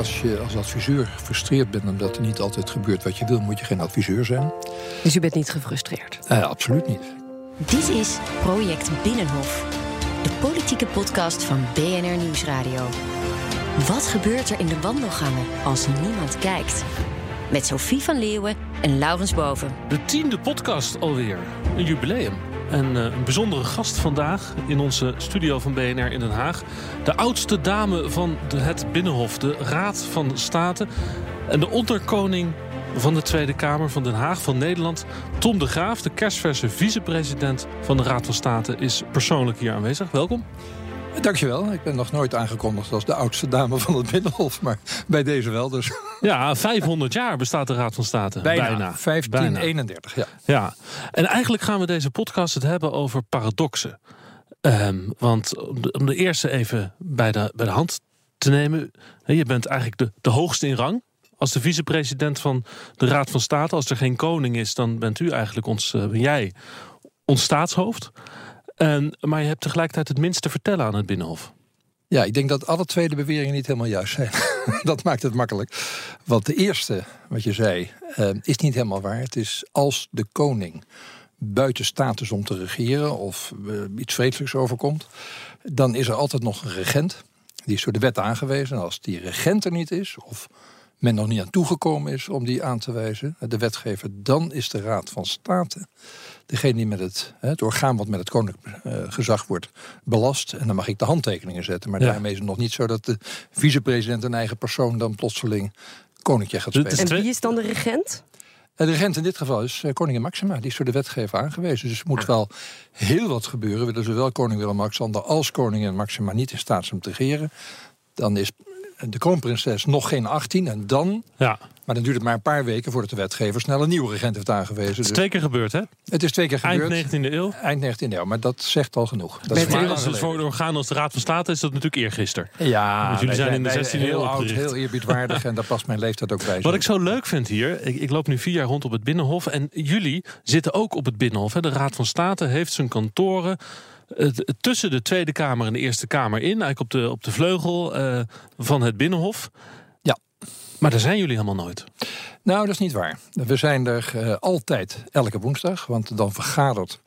Als je als adviseur gefrustreerd bent omdat er niet altijd gebeurt wat je wil, moet je geen adviseur zijn. Dus u bent niet gefrustreerd? Uh, absoluut niet. Dit is Project Binnenhof, de politieke podcast van BNR Nieuwsradio. Wat gebeurt er in de wandelgangen als niemand kijkt? Met Sophie van Leeuwen en Laurens Boven. De tiende podcast alweer. Een jubileum. En uh, een bijzondere gast vandaag in onze studio van BNR in Den Haag. De oudste dame van de, het Binnenhof, de Raad van State. En de onderkoning van de Tweede Kamer van Den Haag van Nederland. Tom de Graaf, de kerstverse vicepresident van de Raad van State, is persoonlijk hier aanwezig. Welkom. Dankjewel. Ik ben nog nooit aangekondigd als de oudste dame van het Binnenhof. Maar bij deze wel dus. Ja, 500 jaar bestaat de Raad van State. Bijna. Bijna. 1531, ja. ja. En eigenlijk gaan we deze podcast het hebben over paradoxen. Um, want om de, eerste even bij de, bij de hand te nemen. Je bent eigenlijk de, de hoogste in rang. Als de vicepresident van de Raad van State. Als er geen koning is, dan bent u eigenlijk ons, uh, ben jij ons staatshoofd. En, maar je hebt tegelijkertijd het minste te vertellen aan het Binnenhof. Ja, ik denk dat alle twee de beweringen niet helemaal juist zijn. dat maakt het makkelijk. Want de eerste, wat je zei, uh, is niet helemaal waar. Het is als de koning buiten staat is om te regeren of uh, iets vredelijks overkomt, dan is er altijd nog een regent. Die is door de wet aangewezen. En als die regent er niet is, of men nog niet aan toegekomen is om die aan te wijzen, de wetgever, dan is de Raad van State degene die met het, het orgaan wat met het koninklijk uh, gezag wordt belast. En dan mag ik de handtekeningen zetten. Maar daarmee is het nog niet zo dat de vicepresident een eigen persoon dan plotseling koninkje gaat spelen. En wie is dan de regent? De regent in dit geval is eh, koningin Maxima. Die is door de wetgever aangewezen. Dus er moet wel heel wat gebeuren. Willen zowel koning Willem-Alexander als koningin Maxima niet in staat zijn te regeren. Dan is de kroonprinses nog geen 18 en dan. Ja. Maar dan duurt het maar een paar weken voordat de wetgever snel een nieuwe regent heeft aangewezen. Het is dus twee keer gebeurd, hè? Het is twee keer gebeurd. Eind 19e eeuw. Eind 19e eeuw, maar dat zegt al genoeg. Dat is maar als het voor orgaan als de Raad van State is dat natuurlijk eergisteren. Ja, jullie zijn in de 16e eeuw heel oud, heel eerbiedwaardig en daar past mijn leeftijd ook bij. Wat ik zo leuk vind hier, ik, ik, loop nu vier jaar rond op het Binnenhof en jullie zitten ook op het Binnenhof. Hè. De Raad van State heeft zijn kantoren tussen de Tweede Kamer en de Eerste Kamer in. Eigenlijk op de, op de vleugel uh, van het Binnenhof. Ja. Maar daar zijn jullie helemaal nooit. Nou, dat is niet waar. We zijn er uh, altijd elke woensdag. Want dan vergadert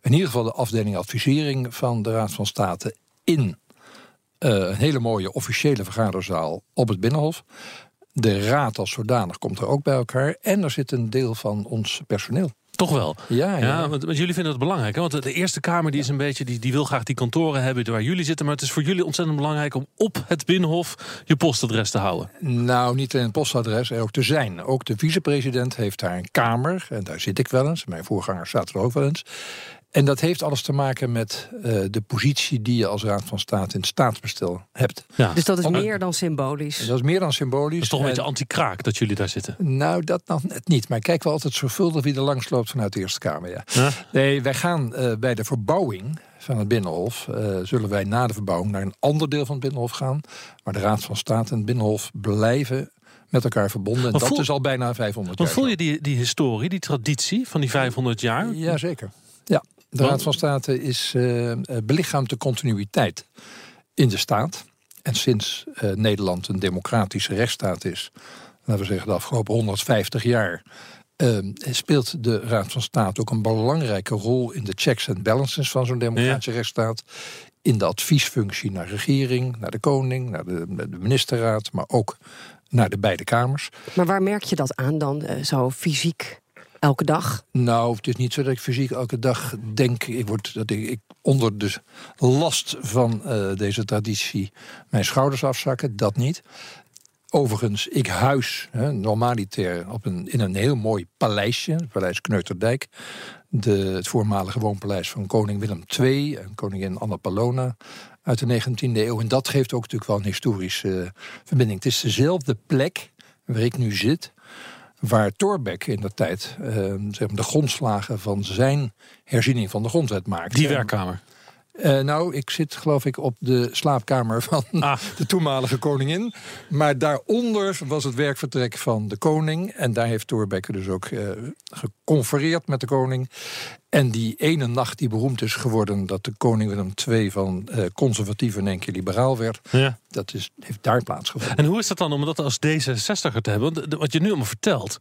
in ieder geval de afdeling advisering van de Raad van State in uh, een hele mooie officiële vergaderzaal op het Binnenhof. De raad als zodanig komt er ook bij elkaar. En er zit een deel van ons personeel. Toch wel. Ja, ja. ja want, jullie vinden het belangrijk. Hè? Want de Eerste Kamer die is een beetje, die, die wil graag die kantoren hebben waar jullie zitten. Maar het is voor jullie ontzettend belangrijk om op het Binnenhof je postadres te houden. Nou, niet alleen het postadres, er ook te zijn. Ook de vicepresident heeft daar een kamer. En daar zit ik wel eens. Mijn voorganger staat er ook wel eens. En dat heeft alles te maken met uh, de positie die je als Raad van State in het staatsbestel hebt. Ja. Dus dat is meer dan symbolisch? Dat is meer dan symbolisch. Dat is toch een beetje anti-kraak dat jullie daar zitten? Nou, dat nog net niet. Maar ik kijk wel altijd zorgvuldig wie er langs loopt vanuit de Eerste Kamer. Ja. ja? Nee, wij gaan uh, bij de verbouwing van het Binnenhof... Uh, zullen wij na de verbouwing naar een ander deel van het Binnenhof gaan. Maar de Raad van State en het Binnenhof blijven met elkaar verbonden. En dat voel, is al bijna 500 jaar. Maar voel je die, die historie, die traditie van die 500 jaar? Jazeker. De Raad van State is uh, belichaamt de continuïteit in de staat. En sinds uh, Nederland een democratische rechtsstaat is, laten we zeggen de afgelopen 150 jaar, uh, speelt de Raad van State ook een belangrijke rol in de checks en balances van zo'n democratische ja. rechtsstaat. In de adviesfunctie naar regering, naar de koning, naar de, de ministerraad, maar ook naar de beide kamers. Maar waar merk je dat aan dan, zo fysiek? Elke dag? Nou, het is niet zo dat ik fysiek elke dag denk... ik, word, dat ik, onder de last van uh, deze traditie mijn schouders afzakken. Dat niet. Overigens, ik huis hè, normaliter op een, in een heel mooi paleisje. Het paleis Kneuterdijk. De, het voormalige woonpaleis van koning Willem II en koningin Anna Palona uit de 19e eeuw. En dat geeft ook natuurlijk wel een historische verbinding. Het is dezelfde plek waar ik nu zit waar Thorbecke in de tijd uh, zeg maar de grondslagen van zijn herziening van de grondwet maakte. Die werkkamer. Uh, nou, ik zit geloof ik op de slaapkamer van ah. de toenmalige koningin. Maar daaronder was het werkvertrek van de koning. En daar heeft Thorbecke dus ook uh, geconfereerd met de koning. En die ene nacht die beroemd is geworden dat de koning Willem II van uh, conservatief in één keer liberaal werd, ja. dat is, heeft daar plaatsgevonden. En hoe is dat dan om dat als D66er te hebben? Want wat je nu allemaal vertelt,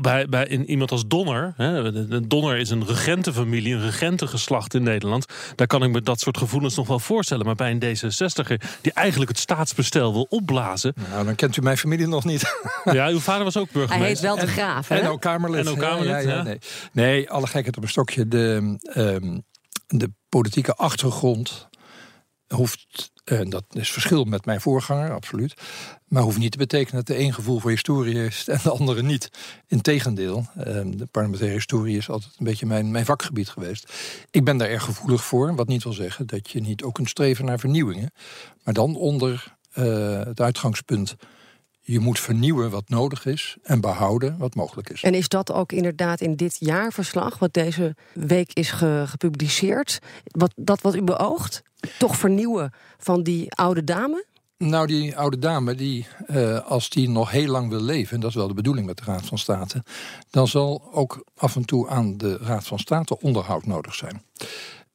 bij, bij in iemand als Donner, hè, Donner is een regentenfamilie, een regentengeslacht in Nederland, daar kan ik me dat soort gevoelens nog wel voorstellen. Maar bij een D66er die eigenlijk het staatsbestel wil opblazen. Nou, dan kent u mijn familie nog niet. Ja, uw vader was ook burgemeester. Hij heet wel de Graaf. En, en ook Kamerlid. En ook Kamerlid, ja, ja, ja, nee. nee, alle gekheid op een stokje. De, um, de politieke achtergrond hoeft, en dat is verschil met mijn voorganger, absoluut. Maar hoeft niet te betekenen dat de een gevoel voor historie heeft en de andere niet. Integendeel, de parlementaire historie is altijd een beetje mijn, mijn vakgebied geweest. Ik ben daar erg gevoelig voor, wat niet wil zeggen dat je niet ook kunt streven naar vernieuwingen. Maar dan onder uh, het uitgangspunt je moet vernieuwen wat nodig is en behouden wat mogelijk is. En is dat ook inderdaad in dit jaarverslag, wat deze week is gepubliceerd, wat, dat wat u beoogt? Toch vernieuwen van die oude dame? Nou, die oude dame, die, uh, als die nog heel lang wil leven, en dat is wel de bedoeling met de Raad van State, dan zal ook af en toe aan de Raad van State onderhoud nodig zijn.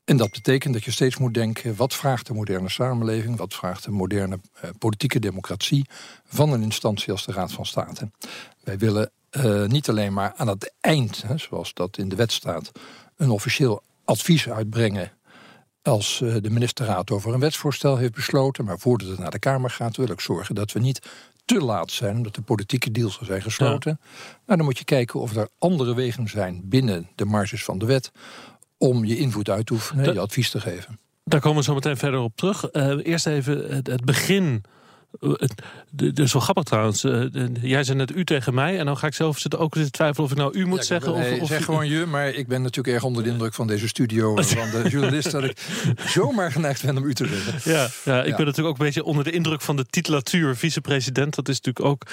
En dat betekent dat je steeds moet denken: wat vraagt de moderne samenleving, wat vraagt de moderne uh, politieke democratie van een instantie als de Raad van State? Wij willen uh, niet alleen maar aan het eind, hè, zoals dat in de wet staat, een officieel advies uitbrengen. Als uh, de ministerraad over een wetsvoorstel heeft besloten, maar voordat het naar de Kamer gaat, wil ik zorgen dat we niet te laat zijn, omdat de politieke deals zijn gesloten. Ja. Maar dan moet je kijken of er andere wegen zijn binnen de marges van de wet om je invloed uit te oefenen, je advies te geven. Daar komen we zo meteen verder op terug. Uh, eerst even het, het begin dus wel grappig trouwens. Eh, jij zei net u tegen mij. En dan ga ik zelf zitten ook zitten twijfelen of ik nou u moet zeggen. of, of zeg gewoon je, maar ik ben natuurlijk erg onder de indruk van deze studio. en van de journalist dat ik zomaar geneigd ben om u te zeggen. Ja, ja ik ben natuurlijk ook een beetje onder de indruk van de titulatuur vicepresident. Dat is natuurlijk ook.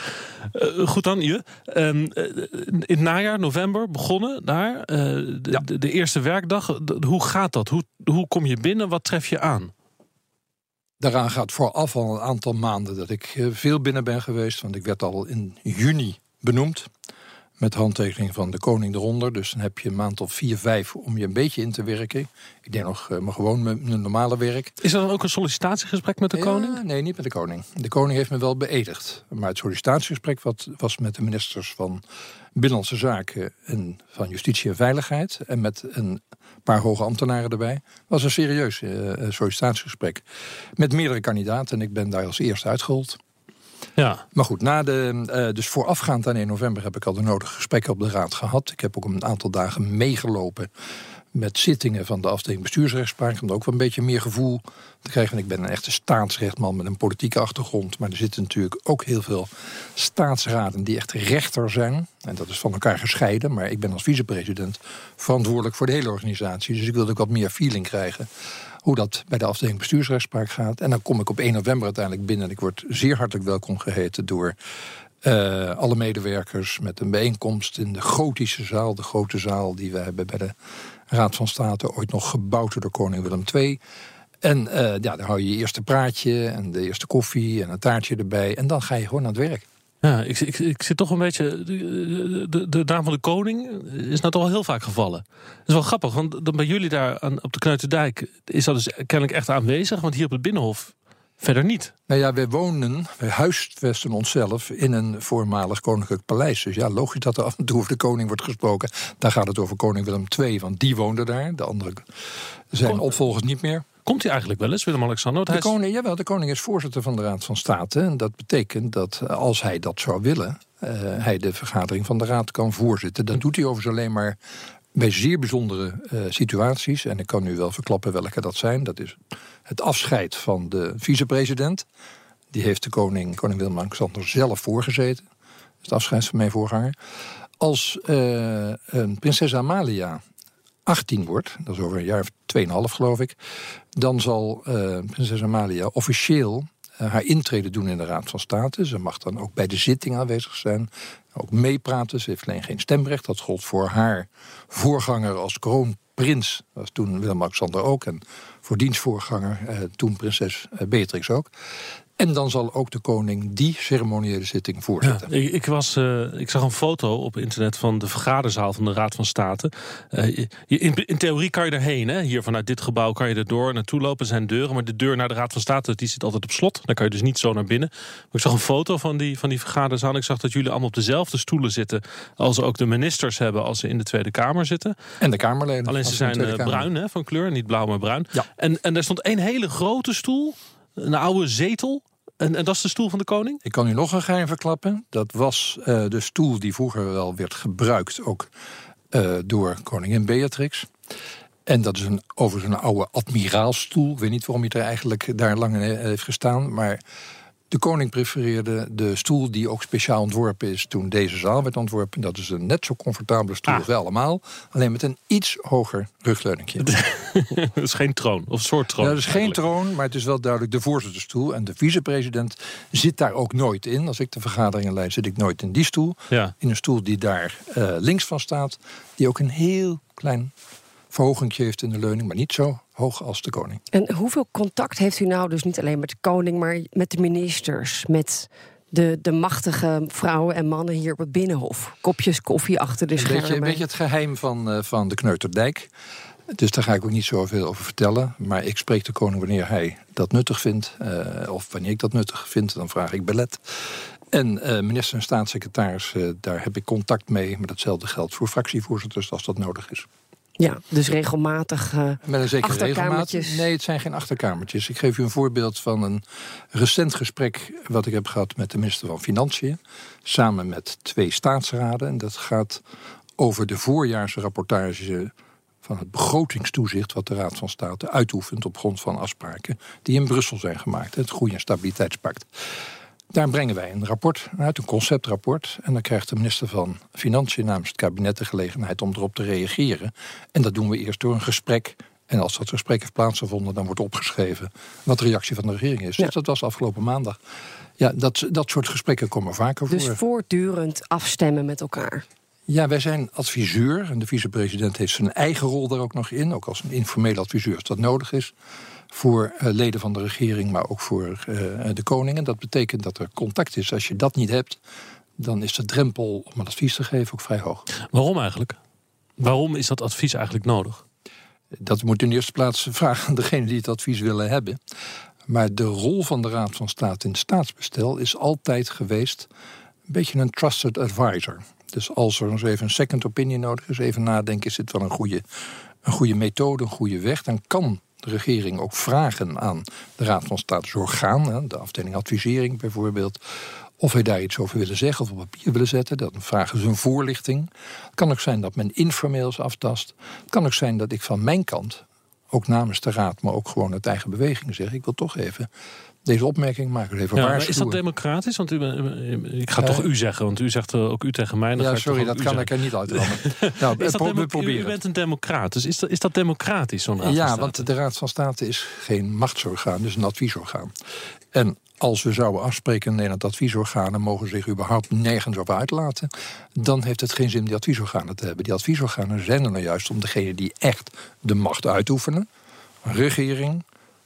Uh, goed dan, je. Um, in het najaar, november, begonnen daar. Uh, de, ja. de, de, eerste werkdag. hoe gaat dat? Hoe, hoe kom je binnen? Wat tref je aan? Daaraan gaat vooraf al een aantal maanden dat ik eh, veel binnen ben geweest. Want ik werd al in juni benoemd. Met handtekening van de koning eronder. Dus dan heb je een maand of vier, vijf om je een beetje in te werken. Ik deed nog eh, maar gewoon mijn normale werk. Is dat dan ook een sollicitatiegesprek met de ja, koning? Nee, niet met de koning. De koning heeft me wel beëdigd. Maar het sollicitatiegesprek wat, was met de ministers van Binnenlandse Zaken en van Justitie en Veiligheid. En met een paar hoge ambtenaren erbij. was een serieus uh, sollicitatiegesprek. Met meerdere kandidaten en ik ben daar als eerste uitgerold. Ja. Maar goed, na de, uh, dus voorafgaand aan 1 november heb ik al de nodige gesprekken op de raad gehad. Ik heb ook een aantal dagen meegelopen met zittingen van de afdeling bestuursrechtspraak. Om ook wel een beetje meer gevoel te krijgen. ik ben een echte staatsrechtman met een politieke achtergrond. Maar er zitten natuurlijk ook heel veel staatsraden die echt rechter zijn. En dat is van elkaar gescheiden. Maar ik ben als vicepresident verantwoordelijk voor de hele organisatie. Dus ik wilde ook wat meer feeling krijgen hoe dat bij de afdeling bestuursrechtspraak gaat. En dan kom ik op 1 november uiteindelijk binnen. En ik word zeer hartelijk welkom geheten door uh, alle medewerkers met een bijeenkomst in de gotische zaal, de grote zaal die we hebben bij de Raad van State, ooit nog gebouwd door koning Willem II. En uh, ja, dan hou je je eerste praatje en de eerste koffie en een taartje erbij. En dan ga je gewoon aan het werk. Ja, ik, ik, ik zit toch een beetje. De, de, de, naam van de koning is nou toch wel heel vaak gevallen. Dat is wel grappig, want dan bij jullie daar aan, op de Knuitendijk is dat dus kennelijk echt aanwezig. Want hier op het Binnenhof verder niet. Nou ja, wij wonen, wij huisvesten onszelf in een voormalig koninklijk paleis. Dus ja, logisch dat er af en toe over de koning wordt gesproken. Daar gaat het over koning Willem II, want die woonde daar. De andere zijn opvolgers niet meer. Komt hij eigenlijk wel eens, Willem-Alexander? De, koning, jawel, de koning is voorzitter van de Raad van State. En dat betekent dat als hij dat zou willen... Uh, hij de vergadering van de Raad kan voorzitten. Dat doet hij overigens alleen maar bij zeer bijzondere uh, situaties. En ik kan nu wel verklappen welke dat zijn. Dat is het afscheid van de vicepresident. Die heeft de koning, koning Willem-Alexander, zelf voorgezeten. Het afscheid van mijn voorganger. Als uh, prinses Amalia 18 wordt, dat is over een jaar of 2,5 geloof ik, dan zal uh, prinses Amalia officieel uh, haar intrede doen in de Raad van State. Ze mag dan ook bij de zitting aanwezig zijn, ook meepraten. Ze heeft alleen geen stemrecht. Dat gold voor haar voorganger als kroonprins, dat was toen Willem-Alexander ook, en voor dienstvoorganger, eh, toen prinses eh, Beatrix ook. En dan zal ook de koning die ceremoniële zitting voorzitten. Ja, ik, ik, was, uh, ik zag een foto op internet van de vergaderzaal van de Raad van State. Uh, je, in, in, theorie kan je erheen. Hè? Hier vanuit dit gebouw kan je er door naartoe lopen. zijn deuren. Maar de deur naar de Raad van State die zit altijd op slot. Dan kan je dus niet zo naar binnen. Maar ik zag een foto van die, van die vergaderzaal. Ik zag dat jullie allemaal op dezelfde stoelen zitten. Als ook de ministers hebben als ze in de Tweede Kamer zitten. En de Kamerleden. Alleen ze zijn uh, bruin hè, van kleur. Niet blauw, maar bruin. Ja. En, en er stond één hele grote stoel. Een oude zetel en, en, dat is de stoel van de koning? Ik kan u nog een geheim verklappen. Dat was uh, de stoel die vroeger wel werd gebruikt, ook uh, door koningin Beatrix. En dat is een, overigens een oude admiraalstoel. Ik weet niet waarom hij er eigenlijk daar lang in heeft gestaan. Maar de koning prefereerde de stoel die ook speciaal ontworpen is toen deze zaal werd ontworpen. Dat is een net zo comfortabele stoel als ah. wel allemaal. Alleen met een iets hoger rugleuningje. dat is geen troon, of soort troon. dat is geen troon, maar het is wel duidelijk de voorzitterstoel. En de vicepresident zit daar ook nooit in. Als ik de vergaderingen leid, zit ik nooit in die stoel. Ja. In een stoel die daar uh, links van staat. Die ook een heel klein verhoging heeft in de leuning, maar niet zo hoog als de koning. En hoeveel contact heeft u nou dus niet alleen met de koning, maar met de ministers, met de, de machtige vrouwen en mannen hier op het Binnenhof? Kopjes koffie achter de schermen. Een beetje, een beetje het geheim van, uh, van de Kneuterdijk. Dus daar ga ik ook niet zoveel over vertellen. Maar ik spreek de koning wanneer hij dat nuttig vindt. Uh, of wanneer ik dat nuttig vind, dan vraag ik belet. En uh, minister en staatssecretaris, daar heb ik contact mee. Maar datzelfde geldt voor fractievoorzitters als dat nodig is. Ja, dus regelmatig uh, Met een zekere regelmaat. Nee, het zijn geen achterkamertjes. Ik geef u een voorbeeld van een recent gesprek... wat ik heb gehad met de minister van Financiën... samen met twee staatsraden. En dat gaat over de voorjaarsrapportage van het begrotingstoezicht... wat de Raad van State uitoefent op grond van afspraken... die in Brussel zijn gemaakt, het Groei- en Stabiliteitspact. Daar brengen wij een rapport uit, een conceptrapport. En dan krijgt de minister van Financiën namens het kabinet de gelegenheid om erop te reageren. En dat doen we eerst door een gesprek. En als dat gesprek heeft plaatsgevonden, dan wordt opgeschreven wat de reactie van de regering is. Ja. Dus dat was afgelopen maandag. Ja, dat, dat soort gesprekken komen vaker Dus voor. voortdurend afstemmen met elkaar. Ja, wij zijn adviseur. En de vicepresident heeft zijn eigen rol daar ook nog in. Ook als een informele adviseur als dat nodig is voor uh, leden van de regering, maar ook voor uh, de koning. En dat betekent dat er contact is. Als je dat niet hebt, dan is de drempel om een advies te geven ook vrij hoog. Waarom eigenlijk? Waarom is dat advies eigenlijk nodig? Dat moet in de eerste plaats vragen aan degene die het advies willen hebben. Maar de rol van de Raad van State in staatsbestel is altijd geweest een beetje een trusted advisor. Dus als er eens even een second opinion nodig is, even nadenken, is dit wel een goede, een goede methode, een goede weg, dan kan de regering ook vragen aan de Raad van Staatsorgaan, de afdeling advisering bijvoorbeeld, of wij daar iets over willen zeggen of op papier willen zetten. Dan vragen ze een voorlichting. Het kan ook zijn dat men informeels aftast. Het kan ook zijn dat ik van mijn kant, ook namens de Raad, maar ook gewoon uit eigen beweging zeg, ik wil toch even deze opmerking maken. Even ja, maar is dat democratisch? Want u, ik ga toch u zeggen, want u zegt ook u tegen mij. Dan ja, sorry, dat kan ik er niet uitrammen. nou, is dat we proberen. U bent een democraat, dus is dat, is dat democratisch, zo'n Raad Ja, want de Raad van State is geen machtsorgaan, dus een adviesorgaan. En als we zouden afspreken in dat adviesorganen mogen zich überhaupt nergens over uitlaten, dan heeft het geen zin die adviesorganen te hebben. Die adviesorganen zijn er nou juist om degene die echt de macht uitoefenen, regering,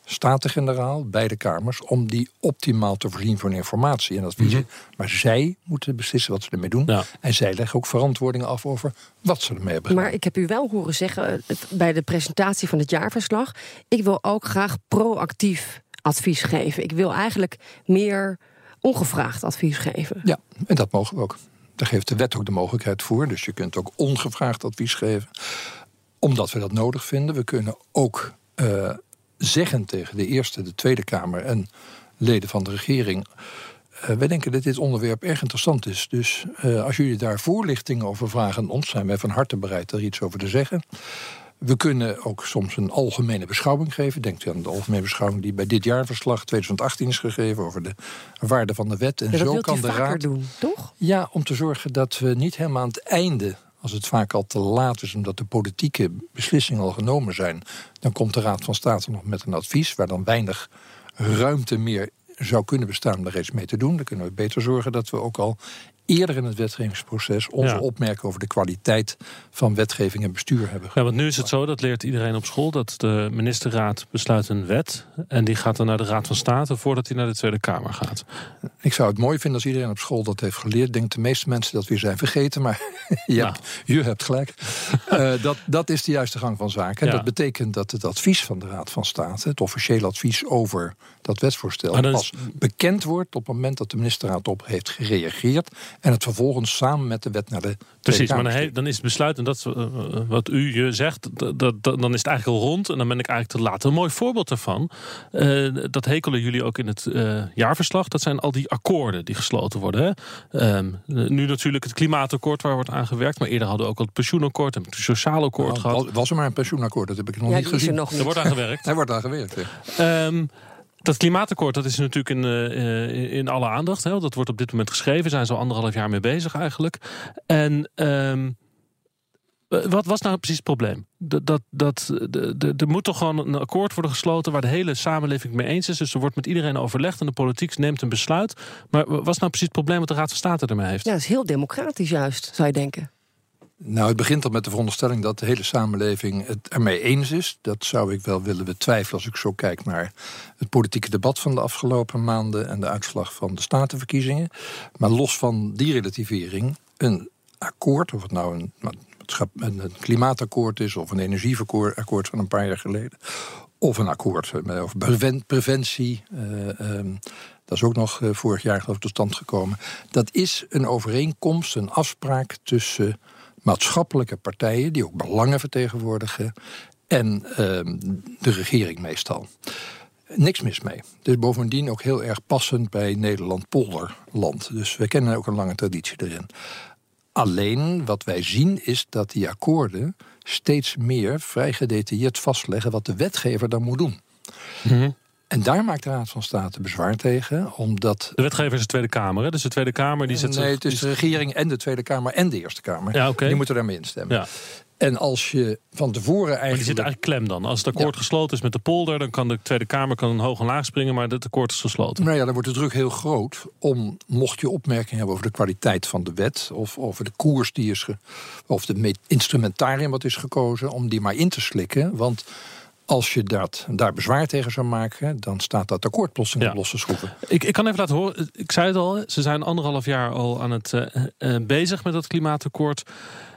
Staten-Generaal, beide kamers, om die optimaal te voorzien van informatie en adviezen. Mhm. Maar zij moeten beslissen wat ze ermee doen. Ja. En zij leggen ook verantwoording af over wat ze ermee hebben Maar ik heb u wel horen zeggen eh, bij de presentatie van het jaarverslag: ik wil ook graag proactief advies geven. Ik wil eigenlijk meer ongevraagd advies geven. Ja, en dat mogen we ook. Daar geeft de wet ook de mogelijkheid voor. Dus je kunt ook ongevraagd advies geven. Omdat we dat nodig vinden. We kunnen ook uh, zeggen tegen de Eerste, de Tweede Kamer en leden van de regering. Uh, wij denken dat dit onderwerp erg interessant is. Dus uh, als jullie daar voorlichting over vragen aan ons, zijn wij van harte bereid er iets over te zeggen. We kunnen ook soms een algemene beschouwing geven. Denkt u aan de algemene beschouwing die bij dit jaarverslag 2018 is gegeven over de waarde van de wet. En ja, dat zo kan de raad. doen, toch? Ja, om te zorgen dat we niet helemaal aan het einde als het vaak al te laat is omdat de politieke beslissingen al genomen zijn, dan komt de Raad van State nog met een advies waar dan weinig ruimte meer zou kunnen bestaan om daar iets mee te doen. Dan kunnen we beter zorgen dat we ook al eerder in het wetgevingsproces onze Ja. opmerkingen over de kwaliteit van wetgeving en bestuur hebben. Ja, want nu is het zo, dat leert iedereen op school, dat de ministerraad besluit een wet. En die gaat dan naar de Raad van State voordat hij naar de Tweede Kamer gaat. Ik zou het mooi vinden als iedereen op school dat heeft geleerd. Ik denk de meeste mensen dat weer zijn vergeten, maar je, Nou. hebt, je hebt gelijk. Eh, dat, dat is de juiste gang van zaken. En Ja. dat betekent dat het advies van de Raad van State, het officiële advies over dat wetsvoorstel, is- pas bekend wordt op het moment dat de ministerraad op heeft gereageerd. En het vervolgens samen met de wet naar de Tweede Precies, maar dan, he- dan is het besluit, en dat is eh, wat u je zegt, dat, dan is het eigenlijk al rond. En dan ben ik eigenlijk te laat. Een mooi voorbeeld daarvan, eh, dat hekelen jullie ook in het eh, jaarverslag. Dat zijn al die akkoorden die gesloten worden. Hè? Ehm, nu natuurlijk het klimaatakkoord waar wordt aan gewerkt. Maar eerder hadden we ook al het pensioenakkoord en het sociaal akkoord Nou, gehad. was, er maar een pensioenakkoord, dat heb ik nog Ja, niet er gezien. nog niet. Er wordt aan gewerkt. Hij wordt aan gewerkt. hè. Ehm, dat klimaatakkoord dat is natuurlijk in, eh, eh, in alle aandacht. Hè? Dat wordt op dit moment geschreven. Zijn ze al anderhalf jaar mee bezig eigenlijk. En ehm, eh, wat was nou precies het probleem? Dat, dat, dat, er moet toch gewoon een akkoord worden gesloten waar de hele samenleving mee eens is. Dus er wordt met iedereen overlegd en de politiek neemt een besluit. Maar wat is nou precies het probleem wat de Raad van State ermee heeft? Ja, dat is heel democratisch juist, zou je denken. Nou, het begint al met de veronderstelling dat de hele samenleving het ermee eens is. Dat zou ik wel willen betwijfelen als ik zo kijk naar het politieke debat van de afgelopen maanden en de uitslag van de statenverkiezingen. Maar los van die relativering, een akkoord, of het nou een, een klimaatakkoord is of een energieakkoord van een paar jaar geleden, of een akkoord over preven- preventie. eh, ehm, dat is ook nog eh, vorig jaar geloof ik tot stand gekomen. Dat is een overeenkomst, een afspraak tussen maatschappelijke partijen, die ook belangen vertegenwoordigen, en ehm, de regering meestal. Niks mis mee. Is bovendien ook heel erg passend bij Nederland-polderland. Dus we kennen ook een lange traditie erin. Alleen wat wij zien is dat die akkoorden steeds meer vrij gedetailleerd vastleggen wat de wetgever dan moet doen. Mhm. En daar maakt de Raad van State bezwaar tegen, omdat. De wetgever is de Tweede Kamer. Hè? Dus de Tweede Kamer die zet nee, zich- het is de regering en de Tweede Kamer en de Eerste Kamer. Ja. Die moeten daarmee instemmen. Ja. En als je van tevoren Maar die eigenlijk. zit eigenlijk klem dan. Als het akkoord gesloten is met de polder, dan kan de Tweede Kamer kan een hoog en laag springen, maar het akkoord is gesloten. Nou ja, dan wordt de druk heel groot om, mocht je opmerkingen hebben over de kwaliteit van de wet, of over de koers die is, ge, of de me- instrumentarium wat is gekozen, om die maar in te slikken. Want als je dat, daar bezwaar tegen zou maken, dan staat dat akkoord plotseling Ja. op losse schroeven. Ik, ik kan even laten horen, ik zei het al, ze zijn anderhalf jaar al aan het eh, eh, bezig met dat klimaatakkoord.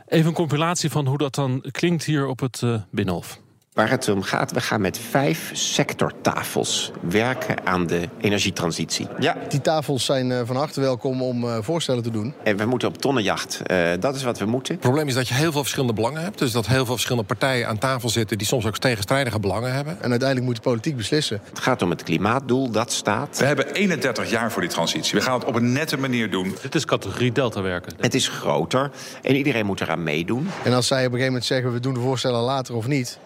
Even een compilatie van hoe dat dan klinkt hier op het eh, Binnenhof. Waar het om gaat, we gaan met vijf sectortafels werken aan de energietransitie. Ja, Die tafels zijn eh, van harte welkom om eh, voorstellen te doen. en we moeten op tonnenjacht. Eh, dat is wat we moeten. Het probleem is dat je heel veel verschillende belangen hebt. Dus dat heel veel verschillende partijen aan tafel zitten... die soms ook tegenstrijdige belangen hebben. En uiteindelijk moet de politiek beslissen. Het gaat om het klimaatdoel, dat staat. We hebben 31 jaar voor die transitie. We gaan het op een nette manier doen. Dit is categorie Delta werken. Het is groter en iedereen moet eraan meedoen. En als zij op een gegeven moment zeggen we doen de voorstellen later of niet.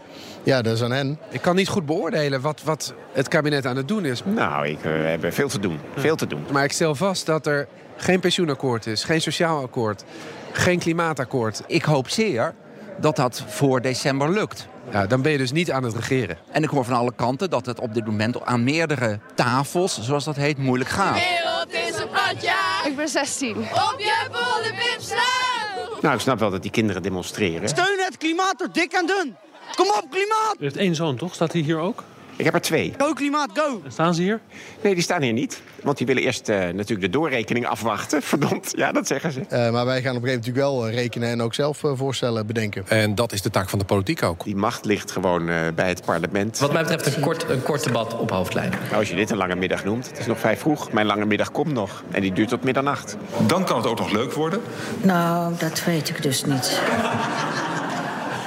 Ja, dat is aan hen. Ik kan niet goed beoordelen wat, wat het kabinet aan het doen is. Nou, ik, eh, we hebben veel te doen. Veel te doen. Maar ik stel vast dat er geen pensioenakkoord is, geen sociaal akkoord, geen klimaatakkoord. Ik hoop zeer dat dat voor december lukt. Ja, dan ben je dus niet aan het regeren. En ik hoor van alle kanten dat het op dit moment aan meerdere tafels, zoals dat heet, moeilijk gaat. wereld is een platje. Ik ben 16. Op je volle slaan. Nou, ik snap wel dat die kinderen demonstreren. Steun het klimaat door dik en dun. Kom op, klimaat! U heeft één zoon, toch? Staat hij hier ook? Ik heb er twee. Go, klimaat, go! Staan ze hier? Nee, die staan hier niet. Want die willen eerst eh, natuurlijk de doorrekening afwachten. Verdomd, ja, dat zeggen ze. Eh, maar wij gaan op een gegeven moment natuurlijk wel eh, rekenen en ook zelf voorstellen bedenken. En dat is de taak van de politiek ook. Die macht ligt gewoon eh, bij het parlement. Wat mij betreft een kort, een kort debat op hoofdlijn. Nou, als je dit een lange middag noemt, het is nog vijf vroeg. Mijn lange middag komt nog. En die duurt tot middernacht. Dan kan het ook nog leuk worden. Nou, dat weet ik dus niet.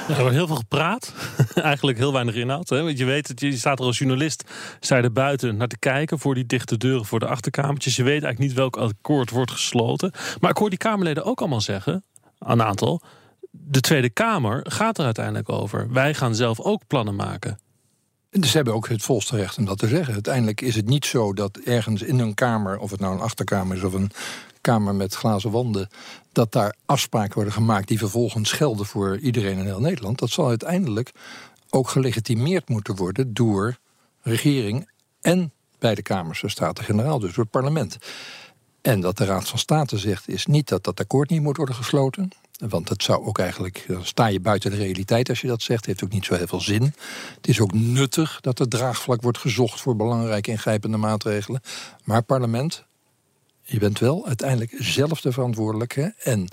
Er wordt heel veel gepraat. Eigenlijk heel weinig inhoud. Hè? Want je weet het, je staat er als journalist er buiten naar te kijken voor die dichte deuren voor de achterkamertjes. Je weet eigenlijk niet welk akkoord wordt gesloten. Maar ik hoor die Kamerleden ook allemaal zeggen, een aantal. De Tweede Kamer gaat er uiteindelijk over. Wij gaan zelf ook plannen maken. Dus ze hebben ook het volste recht om dat te zeggen. Uiteindelijk is het niet zo dat ergens in een kamer, of het nou een achterkamer is of een kamer met glazen wanden, dat daar afspraken worden gemaakt die vervolgens gelden voor iedereen in heel Nederland. Dat zal uiteindelijk ook gelegitimeerd moeten worden door regering en beide kamers de Staten-Generaal, dus door het parlement. En wat de Raad van State zegt, is niet dat dat akkoord niet moet worden gesloten. Want dat zou ook eigenlijk, sta je buiten de realiteit als je dat zegt. Het heeft ook niet zo heel veel zin. Het is ook nuttig dat er draagvlak wordt gezocht voor belangrijke ingrijpende maatregelen. Maar parlement, je bent wel uiteindelijk zelf de verantwoordelijke. En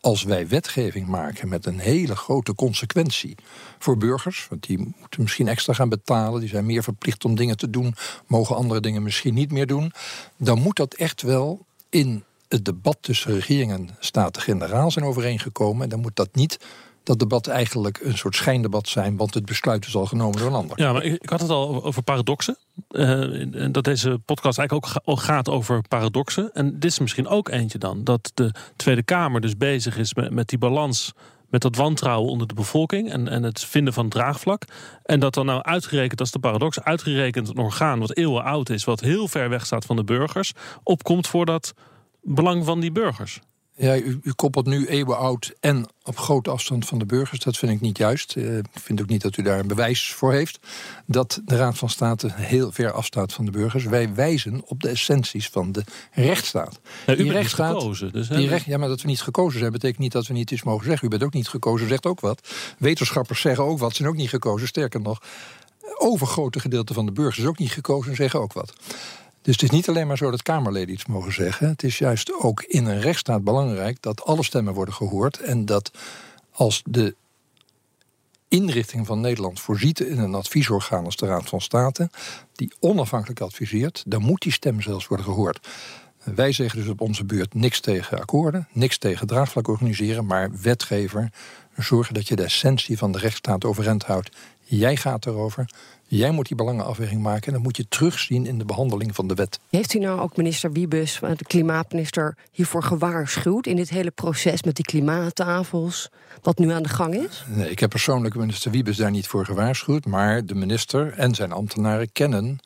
als wij wetgeving maken met een hele grote consequentie voor burgers, want die moeten misschien extra gaan betalen, die zijn meer verplicht om dingen te doen, mogen andere dingen misschien niet meer doen, dan moet dat echt wel in het debat tussen regering en staten-generaal zijn overeengekomen. En dan moet dat niet dat debat eigenlijk een soort schijndebat zijn, want het besluit is al genomen door een ander. Ja, maar ik, had het al over paradoxen. Uh, dat deze podcast eigenlijk ook gaat over paradoxen. En dit is misschien ook eentje dan. Dat de Tweede Kamer dus bezig is met, met die balans met dat wantrouwen onder de bevolking en, en het vinden van draagvlak. En dat dan nou uitgerekend, als de paradox, uitgerekend een orgaan wat eeuwen oud is, wat heel ver weg staat van de burgers, opkomt voor dat belang van die burgers. Ja, u, u, koppelt nu eeuwen oud en op grote afstand van de burgers. Dat vind ik niet juist. Uh, ik vind ook niet dat u daar een bewijs voor heeft. Dat de Raad van State heel ver afstaat van de burgers. Wij wijzen op de essenties van de rechtsstaat. Ja, u die rechtsstaat, gekozen. Dus, die recht, ja, maar dat we niet gekozen zijn, betekent niet dat we niet iets mogen zeggen. U bent ook niet gekozen, zegt ook wat. Wetenschappers zeggen ook wat, zijn ook niet gekozen. Sterker nog, overgrote gedeelte van de burgers is ook niet gekozen en zeggen ook wat. Dus het is niet alleen maar zo dat Kamerleden iets mogen zeggen. Het is juist ook in een rechtsstaat belangrijk dat alle stemmen worden gehoord. En dat als de inrichting van Nederland voorziet in een adviesorgaan als de Raad van State, die onafhankelijk adviseert, dan moet die stem zelfs worden gehoord. Wij zeggen dus op onze beurt niks tegen akkoorden, niks tegen draagvlak organiseren, maar wetgever zorgen dat je de essentie van de rechtsstaat overeind houdt. Jij gaat erover, Jij moet die belangenafweging maken en dat moet je terugzien in de behandeling van de wet. Heeft u nou ook minister Wiebes, de klimaatminister, hiervoor gewaarschuwd in dit hele proces met die klimaattafels, wat nu aan de gang is? Nee, ik heb persoonlijk minister Wiebes daar niet voor gewaarschuwd, maar de minister en zijn ambtenaren kennen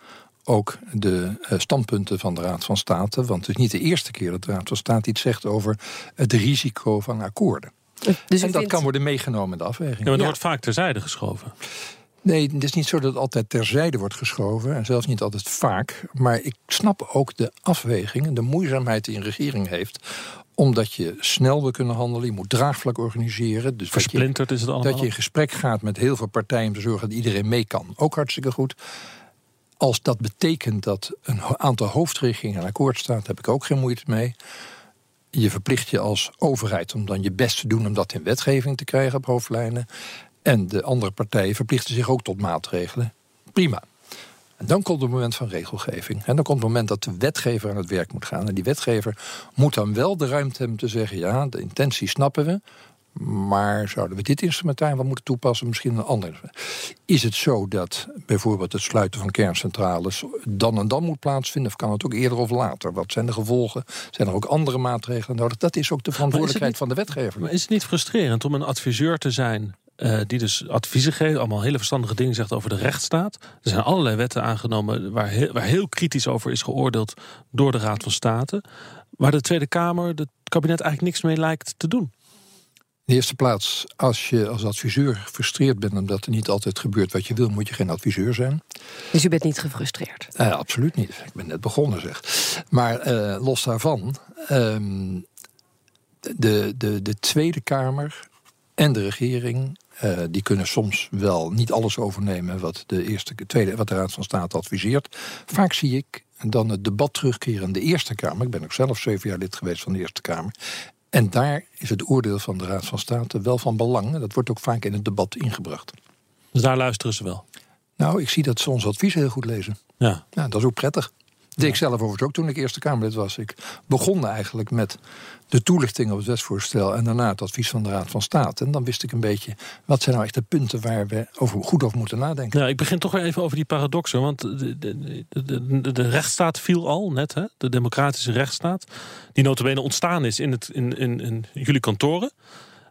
ook de eh, standpunten van de Raad van State. Want het is niet de eerste keer dat de Raad van State iets zegt over het risico van akkoorden. Dus en dat kan worden meegenomen in de afweging. Ja, maar er wordt vaak terzijde geschoven. Nee, het is niet zo dat het altijd terzijde wordt geschoven. En zelfs niet altijd vaak. Maar ik snap ook de afweging en de moeizaamheid die een regering heeft omdat je snel wil kunnen handelen, je moet draagvlak organiseren. Dus Versplinterd is het allemaal. Dat je in gesprek gaat met heel veel partijen om te zorgen dat iedereen mee kan. Ook hartstikke goed. Als dat betekent dat een aantal hoofdregeringen een akkoord staat, heb ik ook geen moeite mee. Je verplicht je als overheid om dan je best te doen om dat in wetgeving te krijgen op hoofdlijnen. En de andere partijen verplichten zich ook tot maatregelen. Prima. En dan komt het moment van regelgeving. En dan komt het moment dat de wetgever aan het werk moet gaan. En die wetgever moet dan wel de ruimte hebben te zeggen: ja, de intentie snappen we. Maar zouden we dit instrumentarium wel moeten toepassen? Misschien een ander. Is het zo dat bijvoorbeeld het sluiten van kerncentrales dan en dan moet plaatsvinden? Of kan het ook eerder of later? Wat zijn de gevolgen? Zijn er ook andere maatregelen nodig? Dat is ook de verantwoordelijkheid van de wetgever. Maar is het niet frustrerend om een adviseur te zijn uh, die dus adviezen geeft, allemaal hele verstandige dingen zegt over de rechtsstaat. Er zijn allerlei wetten aangenomen waar heel, waar heel kritisch over is geoordeeld door de Raad van State. Waar de Tweede Kamer, het kabinet eigenlijk niks mee lijkt te doen. In de eerste plaats, als je als adviseur gefrustreerd bent omdat er niet altijd gebeurt wat je wil, moet je geen adviseur zijn. Dus u bent niet gefrustreerd? Uh, absoluut niet. Ik ben net begonnen zeg. Maar uh, los daarvan, uh, de, de, de Tweede Kamer en de regering uh, die kunnen soms wel niet alles overnemen wat de, eerste, tweede, wat de Raad van State adviseert. Vaak zie ik dan het debat terugkeren in de Eerste Kamer. Ik ben ook zelf zeven jaar lid geweest van de Eerste Kamer. En daar is het oordeel van de Raad van State wel van belang. En dat wordt ook vaak in het debat ingebracht. Dus daar luisteren ze wel? Nou, ik zie dat ze ons advies heel goed lezen. Ja. ja dat is ook prettig. Ik zelf overigens ook toen ik Eerste Kamerlid was. Ik begon eigenlijk met de toelichting op het wetsvoorstel en daarna het advies van de Raad van State. En dan wist ik een beetje wat zijn nou echt de punten waar we over, goed over moeten nadenken. Nou, ik begin toch weer even over die paradoxen. Want de, de, de, de rechtsstaat viel al net, hè? de democratische rechtsstaat. Die notabene ontstaan is in, het, in, in, in jullie kantoren.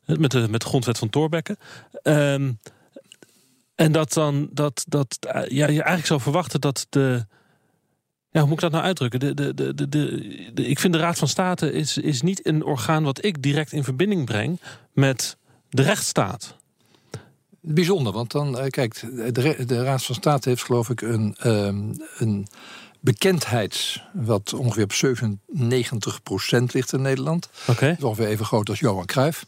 Met de, met de grondwet van Thorbecke. Um, en dat dan dat, dat ja, je eigenlijk zou verwachten dat de ja, hoe moet ik dat nou uitdrukken? De, de, de, de, ik vind de Raad van State is, is niet een orgaan wat ik direct in verbinding breng met de rechtsstaat. Bijzonder, want dan, eh, kijk, de, Raad van State heeft geloof ik een, um, een bekendheid, wat ongeveer op 97% ligt in Nederland. Oké. Dat is ongeveer even groot als Johan Cruijff.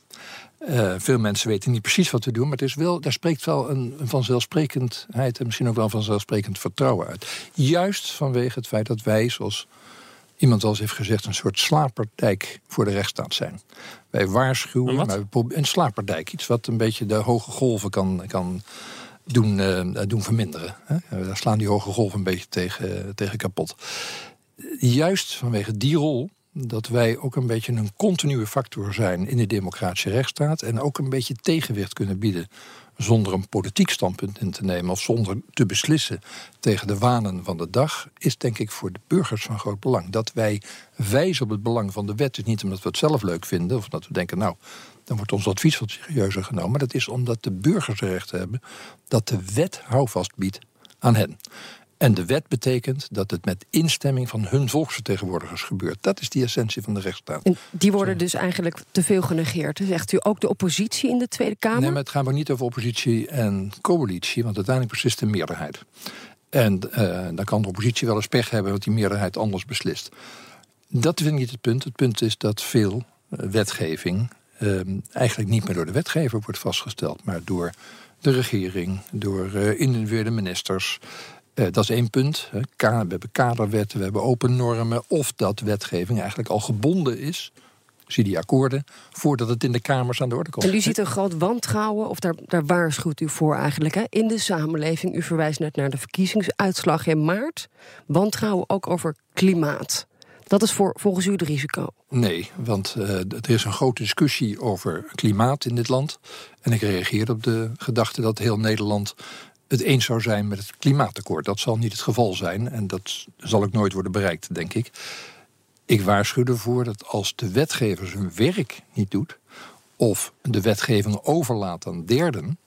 Eh, veel mensen weten niet precies wat we doen, maar het is wel, daar spreekt wel een, een vanzelfsprekendheid en misschien ook wel vanzelfsprekend vertrouwen uit. Juist vanwege het feit dat wij, zoals iemand wel eens heeft gezegd, een soort slaperdijk voor de rechtsstaat zijn. Wij waarschuwen, Een maar een slaperdijk, iets wat een beetje de hoge golven kan, kan doen, eh, doen verminderen. Hè? Daar slaan die hoge golven een beetje tegen, tegen kapot. Juist vanwege die rol dat wij ook een beetje een continue factor zijn in de democratische rechtsstaat en ook een beetje tegenwicht kunnen bieden zonder een politiek standpunt in te nemen of zonder te beslissen tegen de wanen van de dag, is denk ik voor de burgers van groot belang. Dat wij wijzen op het belang van de wet, is niet omdat we het zelf leuk vinden of dat we denken, nou, dan wordt ons advies wat serieuzer genomen. Maar dat is omdat de burgers er recht hebben dat de wet houvast biedt aan hen. En de wet betekent dat het met instemming van hun volksvertegenwoordigers gebeurt. Dat is die essentie van de rechtsstaat. En die worden dus eigenlijk te veel genegeerd. Zegt u ook de oppositie in de Tweede Kamer? Nee, maar het gaat maar niet over oppositie en coalitie, want uiteindelijk beslist de meerderheid. En eh, dan kan de oppositie wel eens pech hebben, want die meerderheid anders beslist. Dat vind ik niet het punt. Het punt is dat veel eh, wetgeving eh, eigenlijk niet meer door de wetgever wordt vastgesteld, maar door de regering, door eh, individuele ministers. Eh, dat is één punt. Hè. We hebben kaderwetten, we hebben open normen. Of dat wetgeving eigenlijk al gebonden is, zie die akkoorden, voordat het in de Kamers aan de orde komt. En u ziet een groot wantrouwen, of daar, daar waarschuwt u voor eigenlijk, hè, in de samenleving. U verwijst net naar de verkiezingsuitslag in maart. Wantrouwen ook over klimaat. Dat is voor, volgens u het risico. Nee, want eh, er is een grote discussie over klimaat in dit land. En ik reageer op de gedachte dat heel Nederland het eens zou zijn met het klimaatakkoord. Dat zal niet het geval zijn en dat zal ook nooit worden bereikt, denk ik. Ik waarschuw ervoor dat als de wetgever zijn werk niet doet, of de wetgeving overlaat aan derden,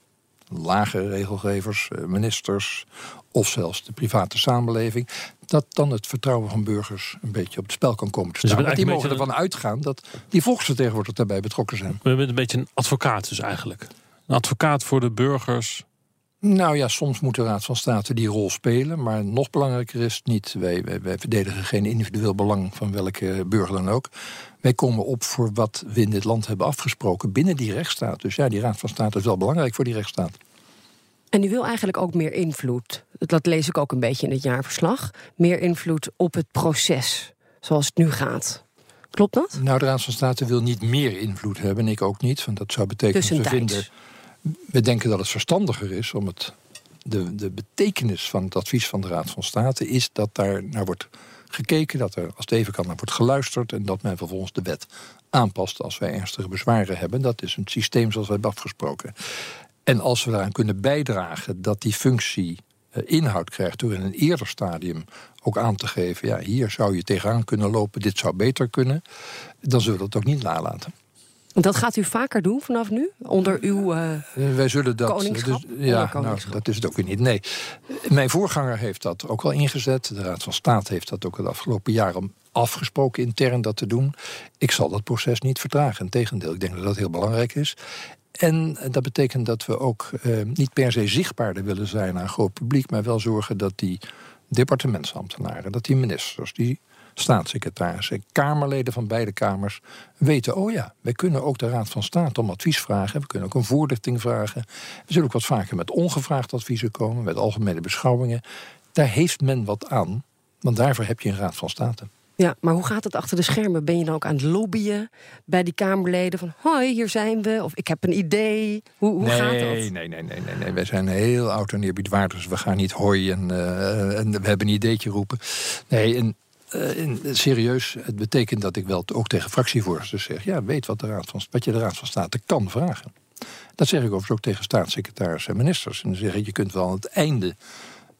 lage regelgevers, eh, ministers of zelfs de private samenleving, dat dan het vertrouwen van burgers een beetje op het spel kan komen te Dus staan. Want die mogen een ervan uitgaan dat die volksvertegenwoordigers daarbij betrokken zijn. We hebben een beetje een advocaat dus eigenlijk. Een advocaat voor de burgers. Nou ja, soms moet de Raad van State die rol spelen. Maar nog belangrijker is niet, wij, wij, wij verdedigen geen individueel belang van welke burger dan ook. Wij komen op voor wat we in dit land hebben afgesproken binnen die rechtsstaat. Dus ja, die Raad van State is wel belangrijk voor die rechtsstaat. En u wil eigenlijk ook meer invloed. Dat lees ik ook een beetje in het jaarverslag. Meer invloed op het proces, zoals het nu gaat. Klopt dat? Nou, de Raad van State wil niet meer invloed hebben. En ik ook niet. Want dat zou betekenen dat we vinden. We denken dat het verstandiger is om het. De, de betekenis van het advies van de Raad van State is dat daar naar wordt gekeken, dat er als het even kan naar wordt geluisterd en dat men vervolgens de wet aanpast als wij ernstige bezwaren hebben. Dat is een systeem zoals we hebben afgesproken. En als we daaraan kunnen bijdragen dat die functie eh, inhoud krijgt door in een eerder stadium ook aan te geven, ja, hier zou je tegenaan kunnen lopen, dit zou beter kunnen, dan zullen we dat ook niet nalaten. Dat gaat u vaker doen vanaf nu? Onder uw. Eh, Wij zullen dat. Koningschap? dus- ja, nou, dat is het ook weer niet. Nee. Mijn voorganger heeft dat ook al ingezet. De Raad van State heeft dat ook het afgelopen jaren afgesproken intern dat te doen. Ik zal dat proces niet vertragen. Integendeel, ik denk dat dat heel belangrijk is. En dat betekent dat we ook eh, niet per se zichtbaarder willen zijn aan een groot publiek, maar wel zorgen dat die departementsambtenaren, dat die ministers, die staatssecretarissen, kamerleden van beide kamers weten: oh ja, wij kunnen ook de Raad van State om advies vragen. We kunnen ook een voorlichting vragen. We zullen ook wat vaker met ongevraagd adviezen komen, met algemene beschouwingen. Daar heeft men wat aan, want daarvoor heb je een Raad van State. Ja, maar hoe gaat het achter de schermen? Ben je dan ook aan het lobbyen bij die Kamerleden van hoi, hier zijn we? Of ik heb een idee. Hoe, hoe nee, gaat dat? Nee, nee, nee, nee, nee. Wij zijn heel oud en eerbiedwaardig. Dus we gaan niet hoi en, eh, en we hebben een ideetje roepen. Nee, en, eh, serieus, het betekent dat ik wel ook tegen fractievoorzitters zeg... ja, weet wat, de Raad van, wat je de Raad van State kan vragen. Dat zeg ik overigens ook tegen staatssecretarissen en ministers. En dan zeg ik, je kunt wel aan het einde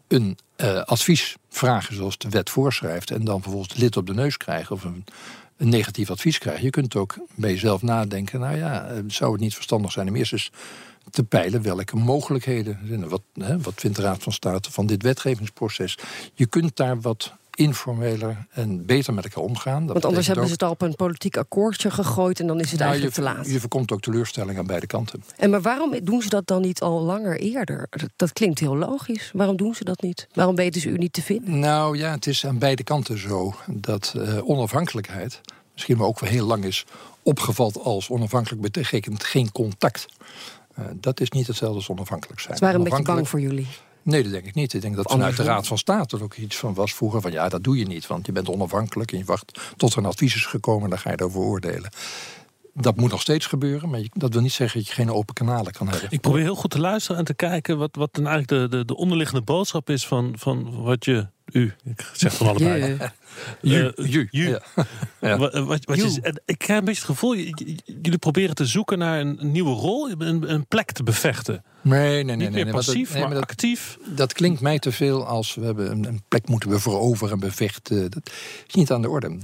een eh, advies vragen zoals de wet voorschrijft... en dan vervolgens lid op de neus krijgen of een, een negatief advies krijgen. Je kunt ook bij jezelf nadenken... nou ja, eh, zou het niet verstandig zijn om eerst eens te peilen... welke mogelijkheden, zijn wat, wat vindt de Raad van State van dit wetgevingsproces... Je kunt daar wat informeler en beter met elkaar omgaan. Dat Want anders hebben ook- ze het al op een politiek akkoordje gegooid en dan is het Nou, eigenlijk je, te laat. je voorkomt ook teleurstelling aan beide kanten. En maar waarom doen ze dat dan niet al langer eerder? Dat, dat klinkt heel logisch. Waarom doen ze dat niet? Waarom weten ze u niet te vinden? Nou ja, het is aan beide kanten zo dat eh, onafhankelijkheid misschien wel ook wel heel lang is opgevat als onafhankelijk betekent geen contact. Eh, dat is niet hetzelfde als onafhankelijk zijn. Ze waren een beetje bang voor jullie. Nee, dat denk ik niet. Ik denk dat vanuit de? Raad van State er ook iets van was vroeger van ja, dat doe je niet, want je bent onafhankelijk en je wacht tot er een advies is gekomen, dan ga je erover oordelen. Dat moet nog steeds gebeuren, maar dat wil niet zeggen dat je geen open kanalen kan hebben. Ik probeer heel goed te luisteren en te kijken wat, wat dan eigenlijk de, de, de onderliggende boodschap is van, van wat je. U, ik zeg van allebei. Je. Eh, Ju, ju. Ja. Ja. Wat, wat, wat je, en ik krijg een beetje het gevoel, jullie proberen te zoeken naar een, nieuwe rol, een, een plek te bevechten. Nee, nee, nee. Niet nee, meer nee, passief, nee, maar dat- actief. Dat klinkt mij te veel als we hebben een, een plek moeten we veroveren en bevechten. Dat is niet aan de orde.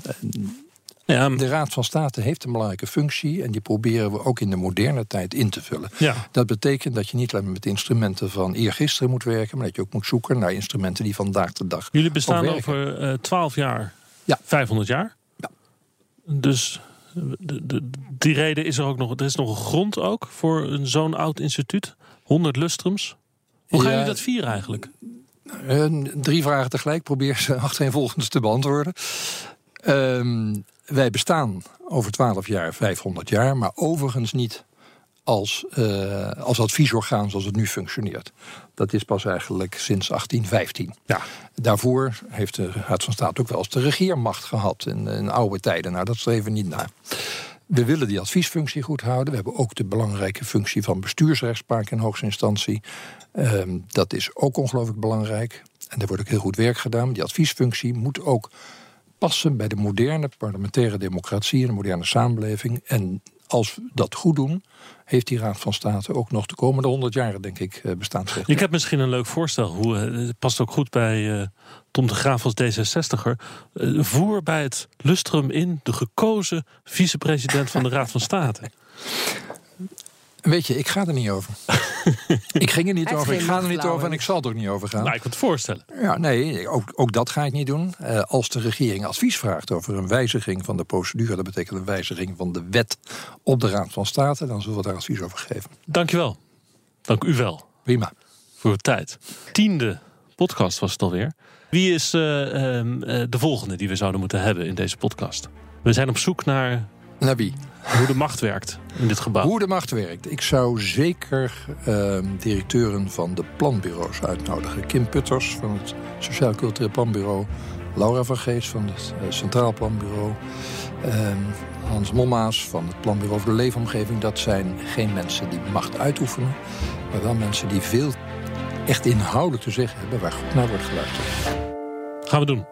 De Raad van State heeft een belangrijke functie en die proberen we ook in de moderne tijd in te vullen. Ja. Dat betekent dat je niet alleen met instrumenten van eergisteren moet werken, maar dat je ook moet zoeken naar instrumenten die vandaag de dag. Jullie bestaan over eh 12 jaar, Ja. 500 jaar. Dus eh, de, de, die reden is er ook nog. Er is nog een grond ook voor een zo'n oud instituut. 100 lustrums. Hoe gaan Ja. jullie dat vieren eigenlijk? Eh, drie vragen tegelijk, probeer ze achtereenvolgens te beantwoorden. Ehm, wij bestaan over 12 jaar, 500 jaar, maar overigens niet als, eh, als adviesorgaan zoals het nu functioneert. Dat is pas eigenlijk sinds 1815. Ja. Daarvoor heeft de Raad van State ook wel eens de regeermacht gehad in, in oude tijden. Nou, dat streven we niet na. We willen die adviesfunctie goed houden. We hebben ook de belangrijke functie van bestuursrechtspraak in hoogste instantie. Ehm, dat is ook ongelooflijk belangrijk. En daar wordt ook heel goed werk gedaan. Die adviesfunctie moet ook passen bij de moderne parlementaire democratie en de moderne samenleving. En als we dat goed doen, heeft die Raad van State ook nog de komende honderd jaren, denk ik, eh, bestaansrecht. Ik heb misschien een leuk voorstel. Hoe, eh, het past ook goed bij eh, Tom de Graaf als D66er. Eh, voer bij het lustrum in de gekozen vicepresident van de Raad van State. Weet je, ik ga er niet over. ik ging er niet Hij over, ik ga er niet over en ik zal er ook niet over gaan. Nou, ik kan het voorstellen. Ja, nee, ook, ook dat ga ik niet doen. Eh, als de regering advies vraagt over een wijziging van de procedure, dat betekent een wijziging van de wet op de Raad van State, dan zullen we daar advies over geven. Dankjewel. Dank u wel. Prima. Voor uw tijd. Tiende podcast was het alweer. Wie is eh, ehm, eh, de volgende die we zouden moeten hebben in deze podcast? We zijn op zoek naar... Naar wie? Hoe de macht werkt in dit gebouw. Hoe de macht werkt. Ik zou zeker ehm, directeuren van de planbureaus uitnodigen. Kim Putters van het Sociaal Cultureel Planbureau. Laura van Geest van het eh, Centraal Planbureau. ehm, Hans Mommaas van het Planbureau voor de Leefomgeving. Dat zijn geen mensen die macht uitoefenen. Maar wel mensen die veel echt inhoudelijk te zeggen hebben... waar goed naar wordt geluisterd. Gaan we doen.